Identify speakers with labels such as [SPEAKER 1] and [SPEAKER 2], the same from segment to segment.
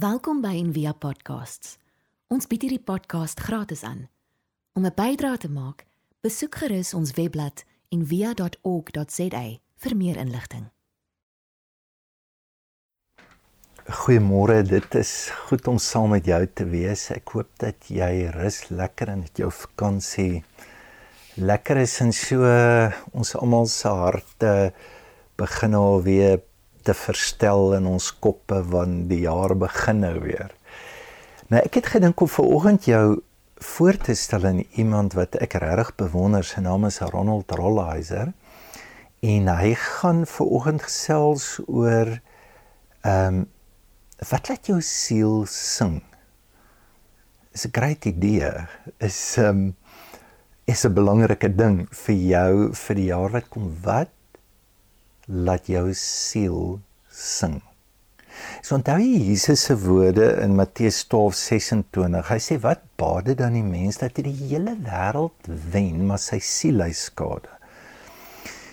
[SPEAKER 1] Welkom by Envia Podcasts. Ons bied hierdie podcast gratis aan. Om 'n bydrae te maak, besoek gerus ons webblad en via.org.za vir meer inligting.
[SPEAKER 2] Goeiemôre, dit is goed om saam met jou te wees. Ek hoop dat jy rus lekker en dat jou vakansie lekker is en so ons almal se harte begin al weer te verstel in ons koppe want die jaar begin nou weer. Nou ek het gedink om vanoggend jou voor te stel aan iemand wat ek regtig bewonder. Sy naam is Ronald Rolheiser. En hy gaan vanoggend gesels oor ehm um, wat laat jou siel sing. Is 'n groot idee. Is ehm um, is 'n belangrike ding vir jou vir die jaar wat kom. Wat laat jou siel sing? So onthou jy Jesus se woorde in Matteus 12:26. Hy sê wat baat dit dan die mens dat hy die hele wêreld wen, maar sy siel hy skade.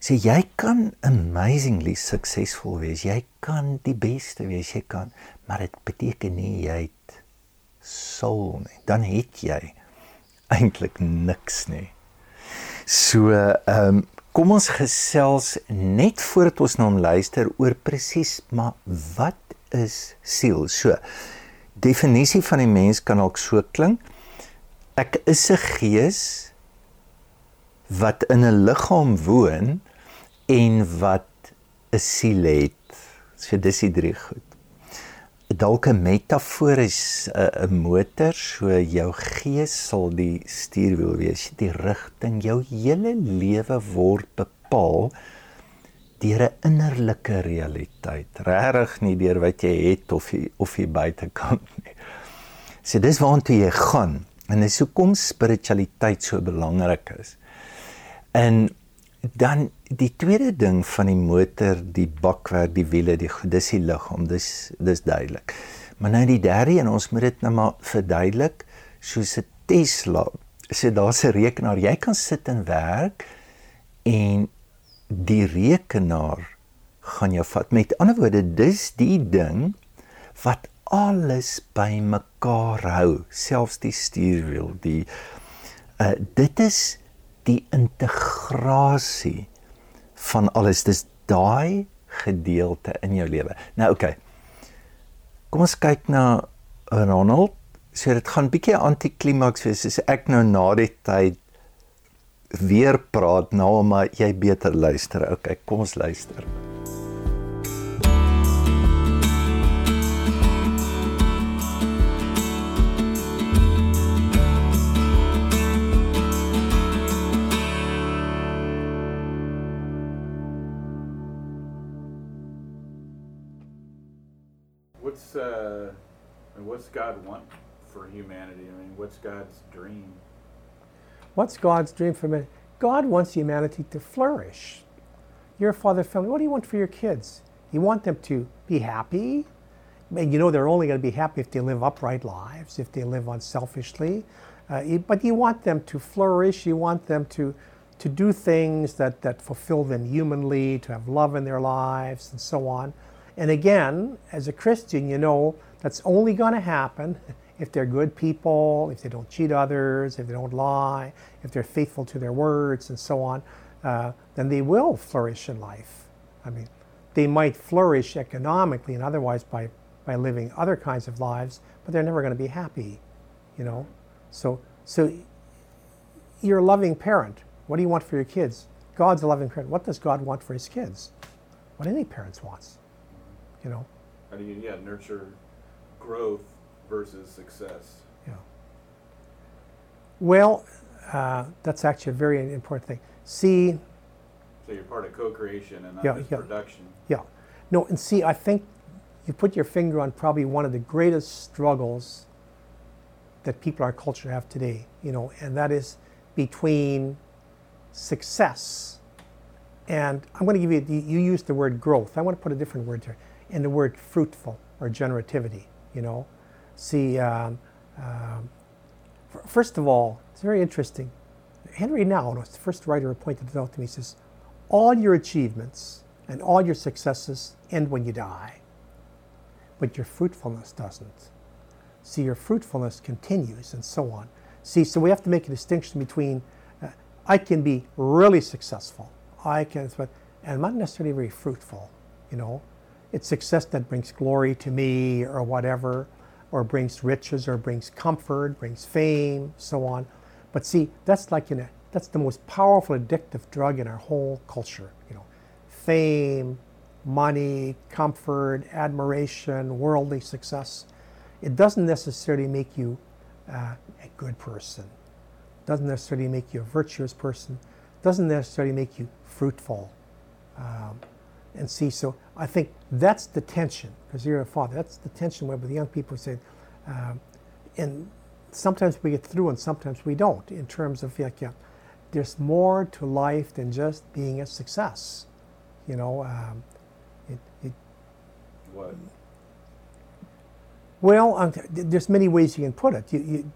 [SPEAKER 2] Sê jy kan amazingly suksesvol wees. Jy kan die beste wees jy kan, maar dit beteken nie jy het soul nie. Dan het jy eintlik niks nie. So ehm um, kom ons gesels net voordat ons na hom luister oor presies maar wat is siel. So definisie van die mens kan ook so klink. Ek is 'n gees wat in 'n liggaam woon en wat 'n siel het. So dis die drie goed. Dalk 'n metafoor is 'n motor, so jou gees sal die stuurwiel wees, die rigting, jou hele lewe word bepaal deur 'n innerlike realiteit, regtig nie deur wat jy het of jy, of jy buitekant nie. So dis waartoe jy gaan en dis hoekom spiritualiteit so belangrik is. En dan die tweede ding van die motor, die bakwerk, die wiele, die dis die liggaam, dis dis duidelik. Maar nou die derde en ons moet dit nou maar verduidelik soos 'n Tesla. So daar's 'n rekenaar, jy kan sit en werk en die rekenaar gaan jou vat. Met ander woorde, dis die ding wat alles bymekaar hou, selfs die stuurwiel, die uh dit is die integrasie van alles. Dis daai gedeelte in jou lewe. Nou oké. Okay. Kom ons kyk na Ronald. So dit gaan bietjie antiklimaks wees as ek nou na die tyd weer praat nou maar jy beter luister. Okay, kom ons luister.
[SPEAKER 3] What's God want for humanity? I mean, what's God's dream?
[SPEAKER 4] What's God's dream for me? God wants humanity to flourish. Your father family, what do you want for your kids? You want them to be happy. And you know they're only going to be happy if they live upright lives, if they live unselfishly. Uh, but you want them to flourish. You want them to, to do things that, that fulfill them humanly, to have love in their lives, and so on. And again, as a Christian, you know that's only going to happen if they're good people, if they don't cheat others, if they don't lie, if they're faithful to their words, and so on, uh, then they will flourish in life. I mean, they might flourish economically and otherwise by, by living other kinds of lives, but they're never going to be happy, you know. So, so you're a loving parent. What do you want for your kids? God's a loving parent. What does God want for his kids? What any parents wants, you know.
[SPEAKER 3] How do you yeah nurture growth versus success?
[SPEAKER 4] Yeah. Well, uh, that's actually a very important thing. See,
[SPEAKER 3] So you're part of co-creation and not
[SPEAKER 4] Yeah,
[SPEAKER 3] just
[SPEAKER 4] yeah.
[SPEAKER 3] production.
[SPEAKER 4] yeah, no, and see, I think you put your finger on probably one of the greatest struggles that people in our culture have today, you know, and that is between success and I'm going to give you, you used the word growth. I want to put a different word here, and the word fruitful or generativity, you know. See, um, um, first of all, it's very interesting. Henry Now, was the first writer who pointed it out to me, says, all your achievements and all your successes end when you die. but your fruitfulness doesn't. See, your fruitfulness continues and so on. See, so we have to make a distinction between uh, I can be really successful, I can, but and not necessarily very fruitful. You know, it's success that brings glory to me or whatever, or brings riches or brings comfort, brings fame, so on. But see, that's like in a, that's the most powerful addictive drug in our whole culture. You know, fame, money, comfort, admiration, worldly success. It doesn't necessarily make you uh, a good person. Doesn't necessarily make you a virtuous person. Doesn't necessarily make you fruitful. Um, and see, so I think that's the tension, because you're a father. That's the tension where the young people say, um, and sometimes we get through and sometimes we don't, in terms of, like, yeah, there's more to life than just being a success. You know, um, it, it,
[SPEAKER 3] What?
[SPEAKER 4] well, um, there's many ways you can put it. You, you,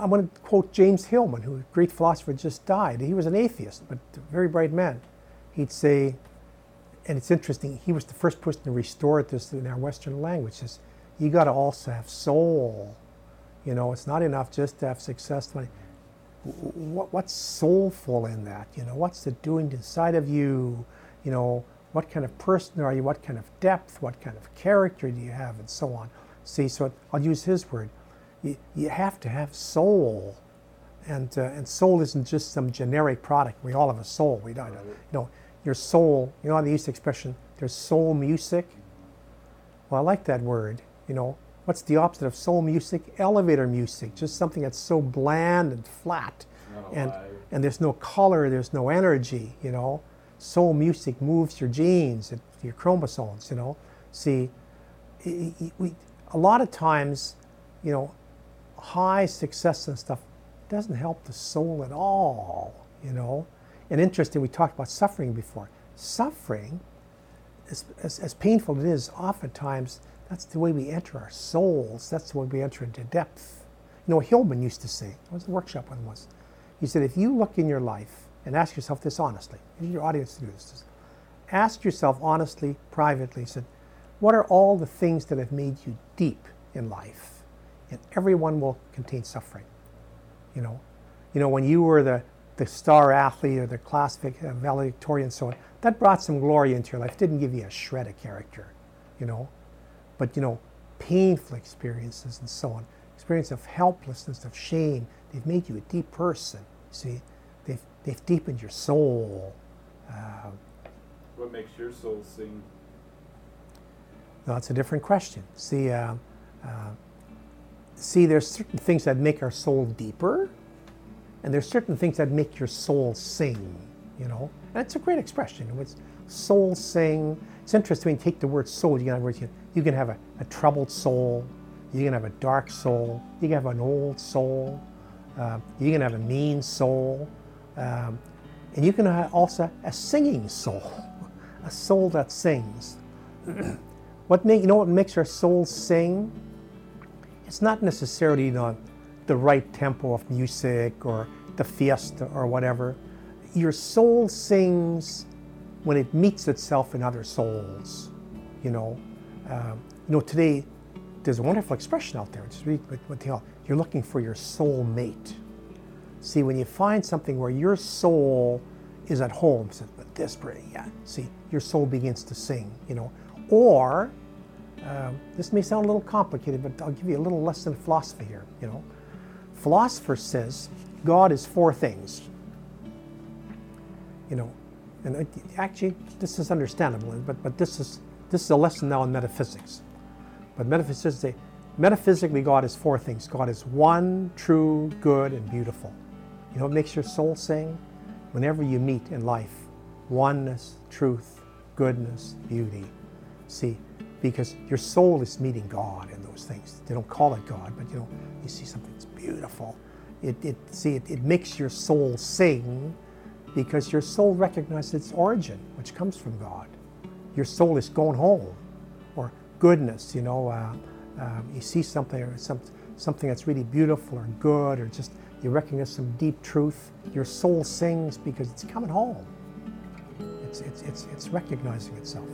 [SPEAKER 4] I want to quote James Hillman, who a great philosopher just died. He was an atheist, but a very bright man. He'd say, and it's interesting, he was the first person to restore this in our Western language. Says, you got to also have soul. You know, it's not enough just to have success. What, what's soulful in that? You know, what's it doing inside of you? You know, what kind of person are you? What kind of depth? What kind of character do you have? And so on. See, so I'll use his word. You, you have to have soul. And, uh, and soul isn't just some generic product. We all have a soul. We don't, you know, your soul, you know how they use the expression, there's soul music? Well, I like that word. You know, what's the opposite of soul music? Elevator music, just something that's so bland and flat. And, and there's no color, there's no energy, you know. Soul music moves your genes, your chromosomes, you know. See, we, a lot of times, you know, high success and stuff doesn't help the soul at all, you know. And interesting, we talked about suffering before. Suffering, as, as, as painful it is, oftentimes that's the way we enter our souls. That's the way we enter into depth. You know, Hillman used to say, I was a workshop with him once. He said, if you look in your life and ask yourself this honestly, need your audience to do this. ask yourself honestly, privately, said, what are all the things that have made you deep in life? And everyone will contain suffering. You know, you know when you were the, the star athlete or the classic uh, valedictorian so on, that brought some glory into your life. Didn't give you a shred of character, you know. But you know, painful experiences and so on, experience of helplessness, of shame, they've made you a deep person. See, they've they've deepened your soul. Uh,
[SPEAKER 3] What makes your soul sing?
[SPEAKER 4] That's a different question. See, uh, uh, see, there's certain things that make our soul deeper, and there's certain things that make your soul sing. You know, and it's a great expression. It's soul sing. It's interesting when you take the word soul. You can have. You can have a, a troubled soul. You can have a dark soul. You can have an old soul. Uh, you can have a mean soul, um, and you can have also a singing soul, a soul that sings. What make you know what makes our soul sing? It's not necessarily you know, the right tempo of music or the fiesta or whatever. Your soul sings when it meets itself in other souls. You know, um, you know today there's a wonderful expression out there. What, they. You're looking for your soul mate. See, when you find something where your soul is at home, so, but this pretty, yeah. See, your soul begins to sing. You know, or um, this may sound a little complicated, but I'll give you a little lesson in philosophy here. You know, philosopher says God is four things. You know, and actually this is understandable, but but this is this is a lesson now in metaphysics. But metaphysics say metaphysically God is four things. God is one, true, good, and beautiful. You know what makes your soul sing? Whenever you meet in life, oneness, truth, goodness, beauty. See, because your soul is meeting God in those things. They don't call it God, but you know, you see something that's beautiful. It, it see it, it makes your soul sing because your soul recognizes its origin, which comes from God. Your soul is going home, or goodness. You know, uh, um, you see something or some, something that's really beautiful or good, or just you recognize some deep truth. Your soul sings because it's coming home. It's it's it's, it's recognizing itself.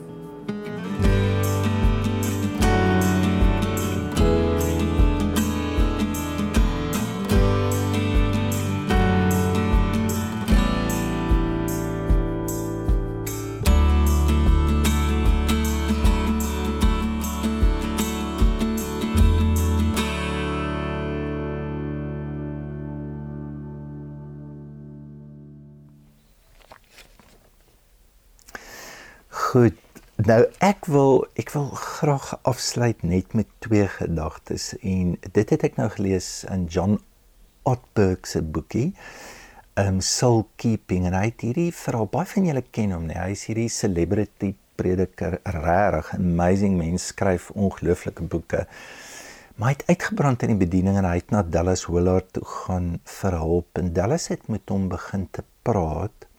[SPEAKER 2] Nou ek wil ek wil graag afsluit net met twee gedagtes en dit het ek nou gelees in John Ortberg se boekie um soul keeping en hy het hierdie verhaal baie van julle ken hom nee hy is hierdie celebrity prediker regtig amazing mens skryf ongelooflike boeke maar hy het uitgebrand in die bediening en hy het na Dallas Willard toe gaan vir hulp en Dallas het met hom begin te praat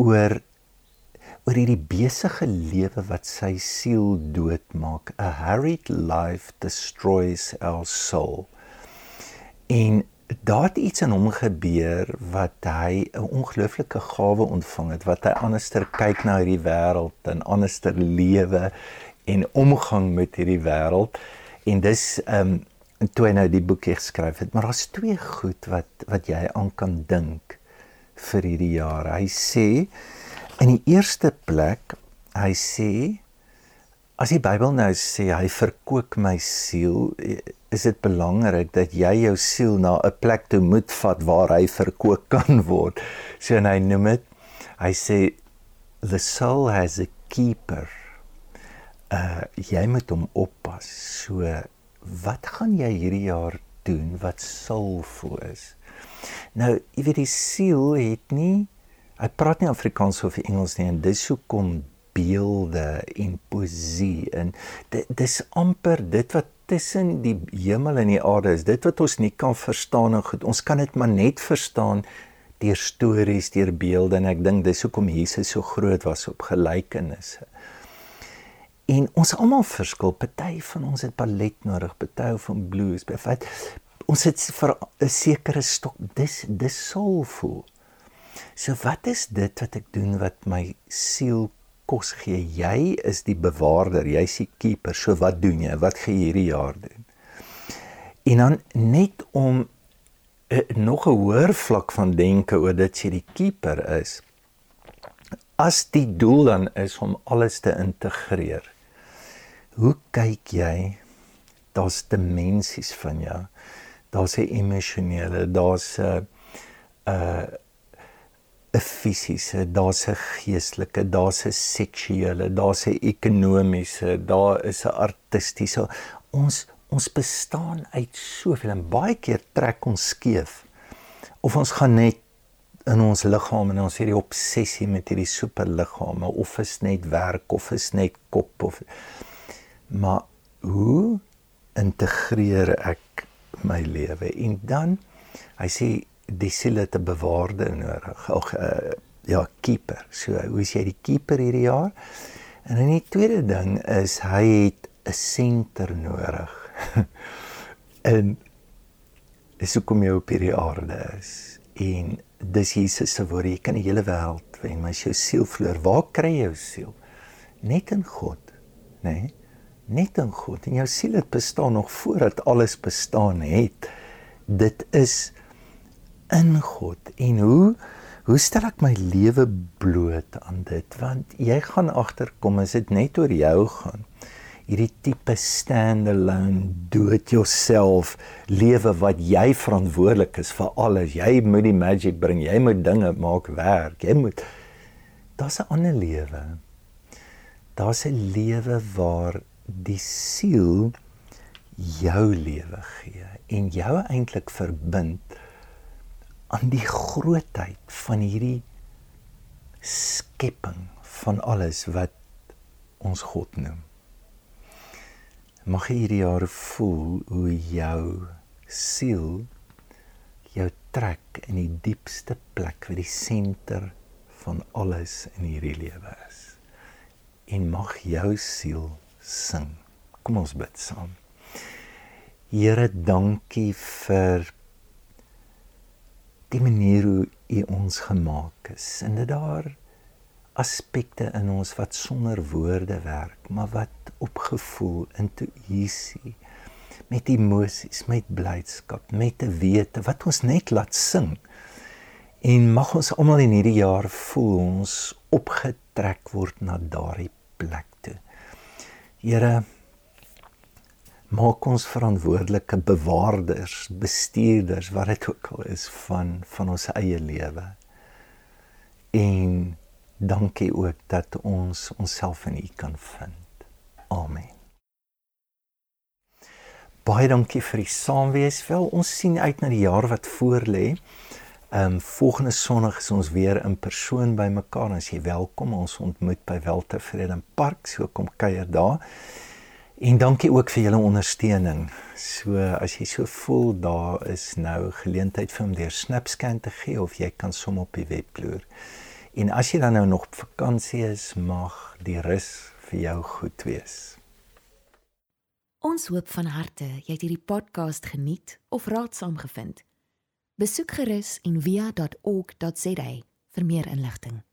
[SPEAKER 2] oor oor hierdie besige lewe wat sy siel doodmaak. A hurried life destroys our soul. En daar het iets in hom gebeur wat hy 'n ongelooflike gawe ontvang het wat hy anderster kyk na hierdie wêreld en anderster lewe en omgang met hierdie wêreld. En dis ehm um, toe hy nou die boek geskryf het, maar daar's twee goed wat wat jy aan kan dink vir hierdie jaar. Hy sê In die eerste plek, hy sê as die Bybel nou sê hy verkoop my siel, is dit belangrik dat jy jou siel na 'n plek toe moet vat waar hy verkoop kan word. So en hy noem dit hy sê the soul has a keeper. Uh jy moet hom oppas. So wat gaan jy hierdie jaar doen wat soulful is? Nou, jy weet die siel het nie Hy praat nie Afrikaans of Engels nie en dis hoekom beelde en poesie dit dis amper dit wat tussen die hemel en die aarde is. Dit wat ons nie kan verstaan en goed, ons kan dit maar net verstaan deur stories, deur beelde en ek dink dis hoekom Jesus so groot was op gelykenisse. En ons almal verskil. Party van ons het ballet nodig, party van blues. Byvoorbeeld ons het vir 'n sekere stok dis dis soulful. So wat is dit wat ek doen wat my siel kos gee? Jy is die bewaarder, jy's die keeper. So wat doen jy? Wat gaan jy hierdie jaar doen? En dan net om uh, nog 'n hoër vlak van denke oor dit jy die keeper is. As die doel dan is om alles te integreer. Hoe kyk jy? Daar's dimensies van jou. Daar's 'n emosionele, daar's 'n uh 'n fisiese, daar's 'n geestelike, daar's 'n seksuele, daar's 'n ekonomiese, daar is 'n artistiese. Ons ons bestaan uit soveel en baie keer trek ons skeef. Of ons gaan net in ons liggaam en ons hierdie obsessie met hierdie superliggame of is net werk of is net kop of maar hoe integreer ek my lewe en dan hy sê die siele te bewaarde nodig. Ag uh, ja, keeper. So hoe is jy die keeper hierdie jaar? En dan die tweede ding is hy het 'n senter nodig. en dis hoekom jy op hierdie aarde is. En dis Jesus se woord, jy kan die hele wêreld wen, maar as jou siel verloor, waar kry jy jou siel? Net in God, nê? Nee? Net in God. En jou siel het bestaan nog voordat alles bestaan het. Dit is in God. En hoe hoe stel ek my lewe bloot aan dit? Want jy gaan agterkom as dit net oor jou gaan. Hierdie tipe standalone dood jouself lewe wat jy verantwoordelik is vir alles. Jy moet die magic bring jy moet dinge maak werk jy moet daar's 'n ander lewe. Daar's 'n lewe waar die siel jou lewe gee en jou eintlik verbind aan die grootheid van hierdie skepping van alles wat ons God noem. Mag hierdie jaar voel hoe jou siel jou trek in die diepste plek waar die senter van alles in hierdie lewe is. En mag jou siel sing. Kom ons bid saam. Here, dankie vir die manier hoe U ons gemaak is en dit daar aspekte in ons wat sonder woorde werk, maar wat op gevoel, intuïsie, met emosies, met blydskap, met 'n wete wat ons net laat sing. En mag ons almal in hierdie jaar voel ons opgetrek word na daardie plek toe. Here maak ons verantwoordelike bewaarders, bestuurders, wat dit ook al is van van ons eie lewe. En Dankie ook dat ons onsself in U kan vind. Amen. Baie dankie vir die saamwees. Wel, ons sien uit na die jaar wat voorlê. Ehm um, volgende Sondag is ons weer in persoon by mekaar. As jy welkom, ons ontmoet by Weltevrede Park, so kom kuier daar. En dankie ook vir julle ondersteuning. So as jy so voel daar is nou geleentheid vir om deur Snapscan te gee of jy kan som op die webploer. En as jy dan nou nog op vakansie is, mag die rus vir jou goed wees.
[SPEAKER 1] Ons hoop van harte jy het hierdie podcast geniet of raadsaam gevind. Besoek gerus en via.ok.za vir meer inligting.